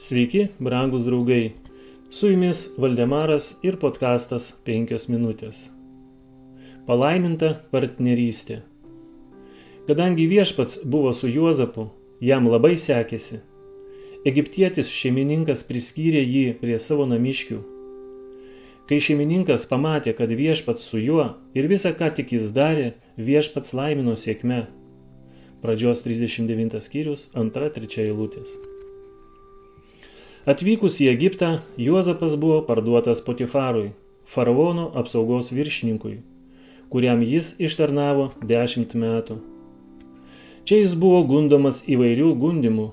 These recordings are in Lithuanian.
Sveiki, brangus draugai. Su jumis Valdemaras ir podkastas 5 minutės. Palaiminta partnerystė. Kadangi viešpats buvo su Juozapu, jam labai sekėsi. Egiptietis šeimininkas priskyrė jį prie savo namiškių. Kai šeimininkas pamatė, kad viešpats su juo ir visą, ką tik jis darė, viešpats laimino sėkme. Pradžios 39 skyrius, 2-3 eilutės. Atvykus į Egiptą, Juozapas buvo parduotas Potifarui, faraono apsaugos viršininkui, kuriam jis ištarnavo dešimt metų. Čia jis buvo gundomas įvairių gundimų,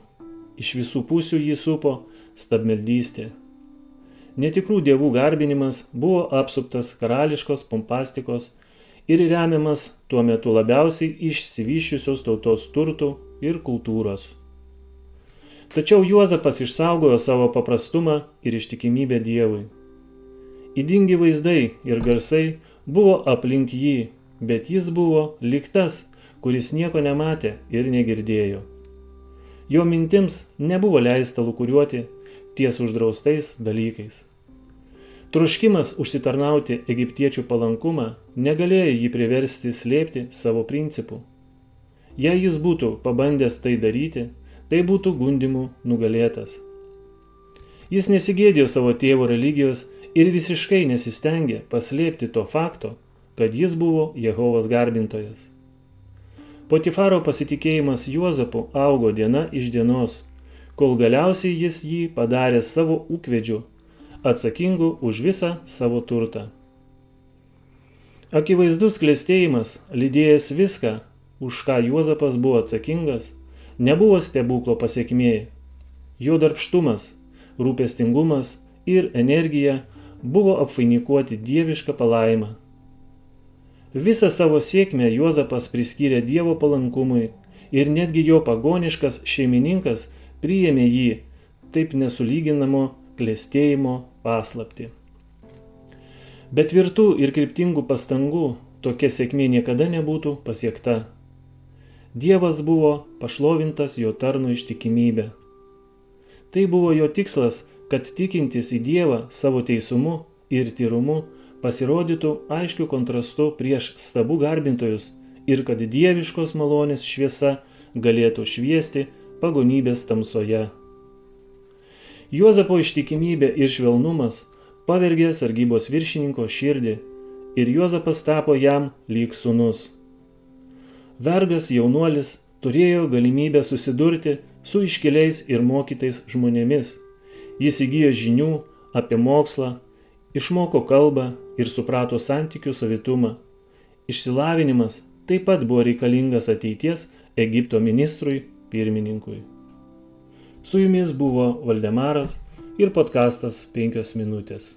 iš visų pusių jį supo stabmeldystė. Netikrų dievų garbinimas buvo apsuptas karališkos pompastikos ir remiamas tuo metu labiausiai išsivyščiusios tautos turtų ir kultūros. Tačiau Juozapas išsaugojo savo paprastumą ir ištikimybę Dievui. Įdingi vaizdai ir garsai buvo aplink jį, bet jis buvo liktas, kuris nieko nematė ir negirdėjo. Jo mintims nebuvo leista lukuriuoti ties uždraustais dalykais. Troškimas užsitarnauti egiptiečių palankumą negalėjo jį priversti slėpti savo principų. Jei jis būtų pabandęs tai daryti, tai būtų gundimų nugalėtas. Jis nesigėdėjo savo tėvo religijos ir visiškai nesistengė paslėpti to fakto, kad jis buvo Jehovos garbintojas. Potifaro pasitikėjimas Juozapu augo diena iš dienos, kol galiausiai jis jį padarė savo ūkvedžiu, atsakingu už visą savo turtą. Akivaizdus klėstėjimas, lydėjęs viską, už ką Juozapas buvo atsakingas, nebuvo stebuklo pasiekmė. Jo darbštumas, rūpestingumas ir energija buvo apvainikuoti dievišką palaimą. Visą savo sėkmę Juozapas priskyrė Dievo palankumui ir netgi jo pagoniškas šeimininkas priėmė jį taip nesulyginamo klėstėjimo paslapti. Bet tvirtų ir kryptingų pastangų tokia sėkmė niekada nebūtų pasiekta. Dievas buvo pašlovintas jo tarno ištikimybė. Tai buvo jo tikslas, kad tikintis į Dievą savo teisumu ir tyrumu pasirodytų aiškiu kontrastu prieš stabų garbintojus ir kad dieviškos malonės šviesa galėtų šviesti pagonybės tamsoje. Juozapo ištikimybė ir švelnumas pavergė sargybos viršininko širdį ir Juozapas tapo jam lyg sunus vergas jaunuolis turėjo galimybę susidurti su iškeliais ir mokytais žmonėmis. Jis įgyjo žinių apie mokslą, išmoko kalbą ir suprato santykių savitumą. Išsilavinimas taip pat buvo reikalingas ateities Egipto ministrui pirmininkui. Su jumis buvo Valdemaras ir podkastas 5 minutės.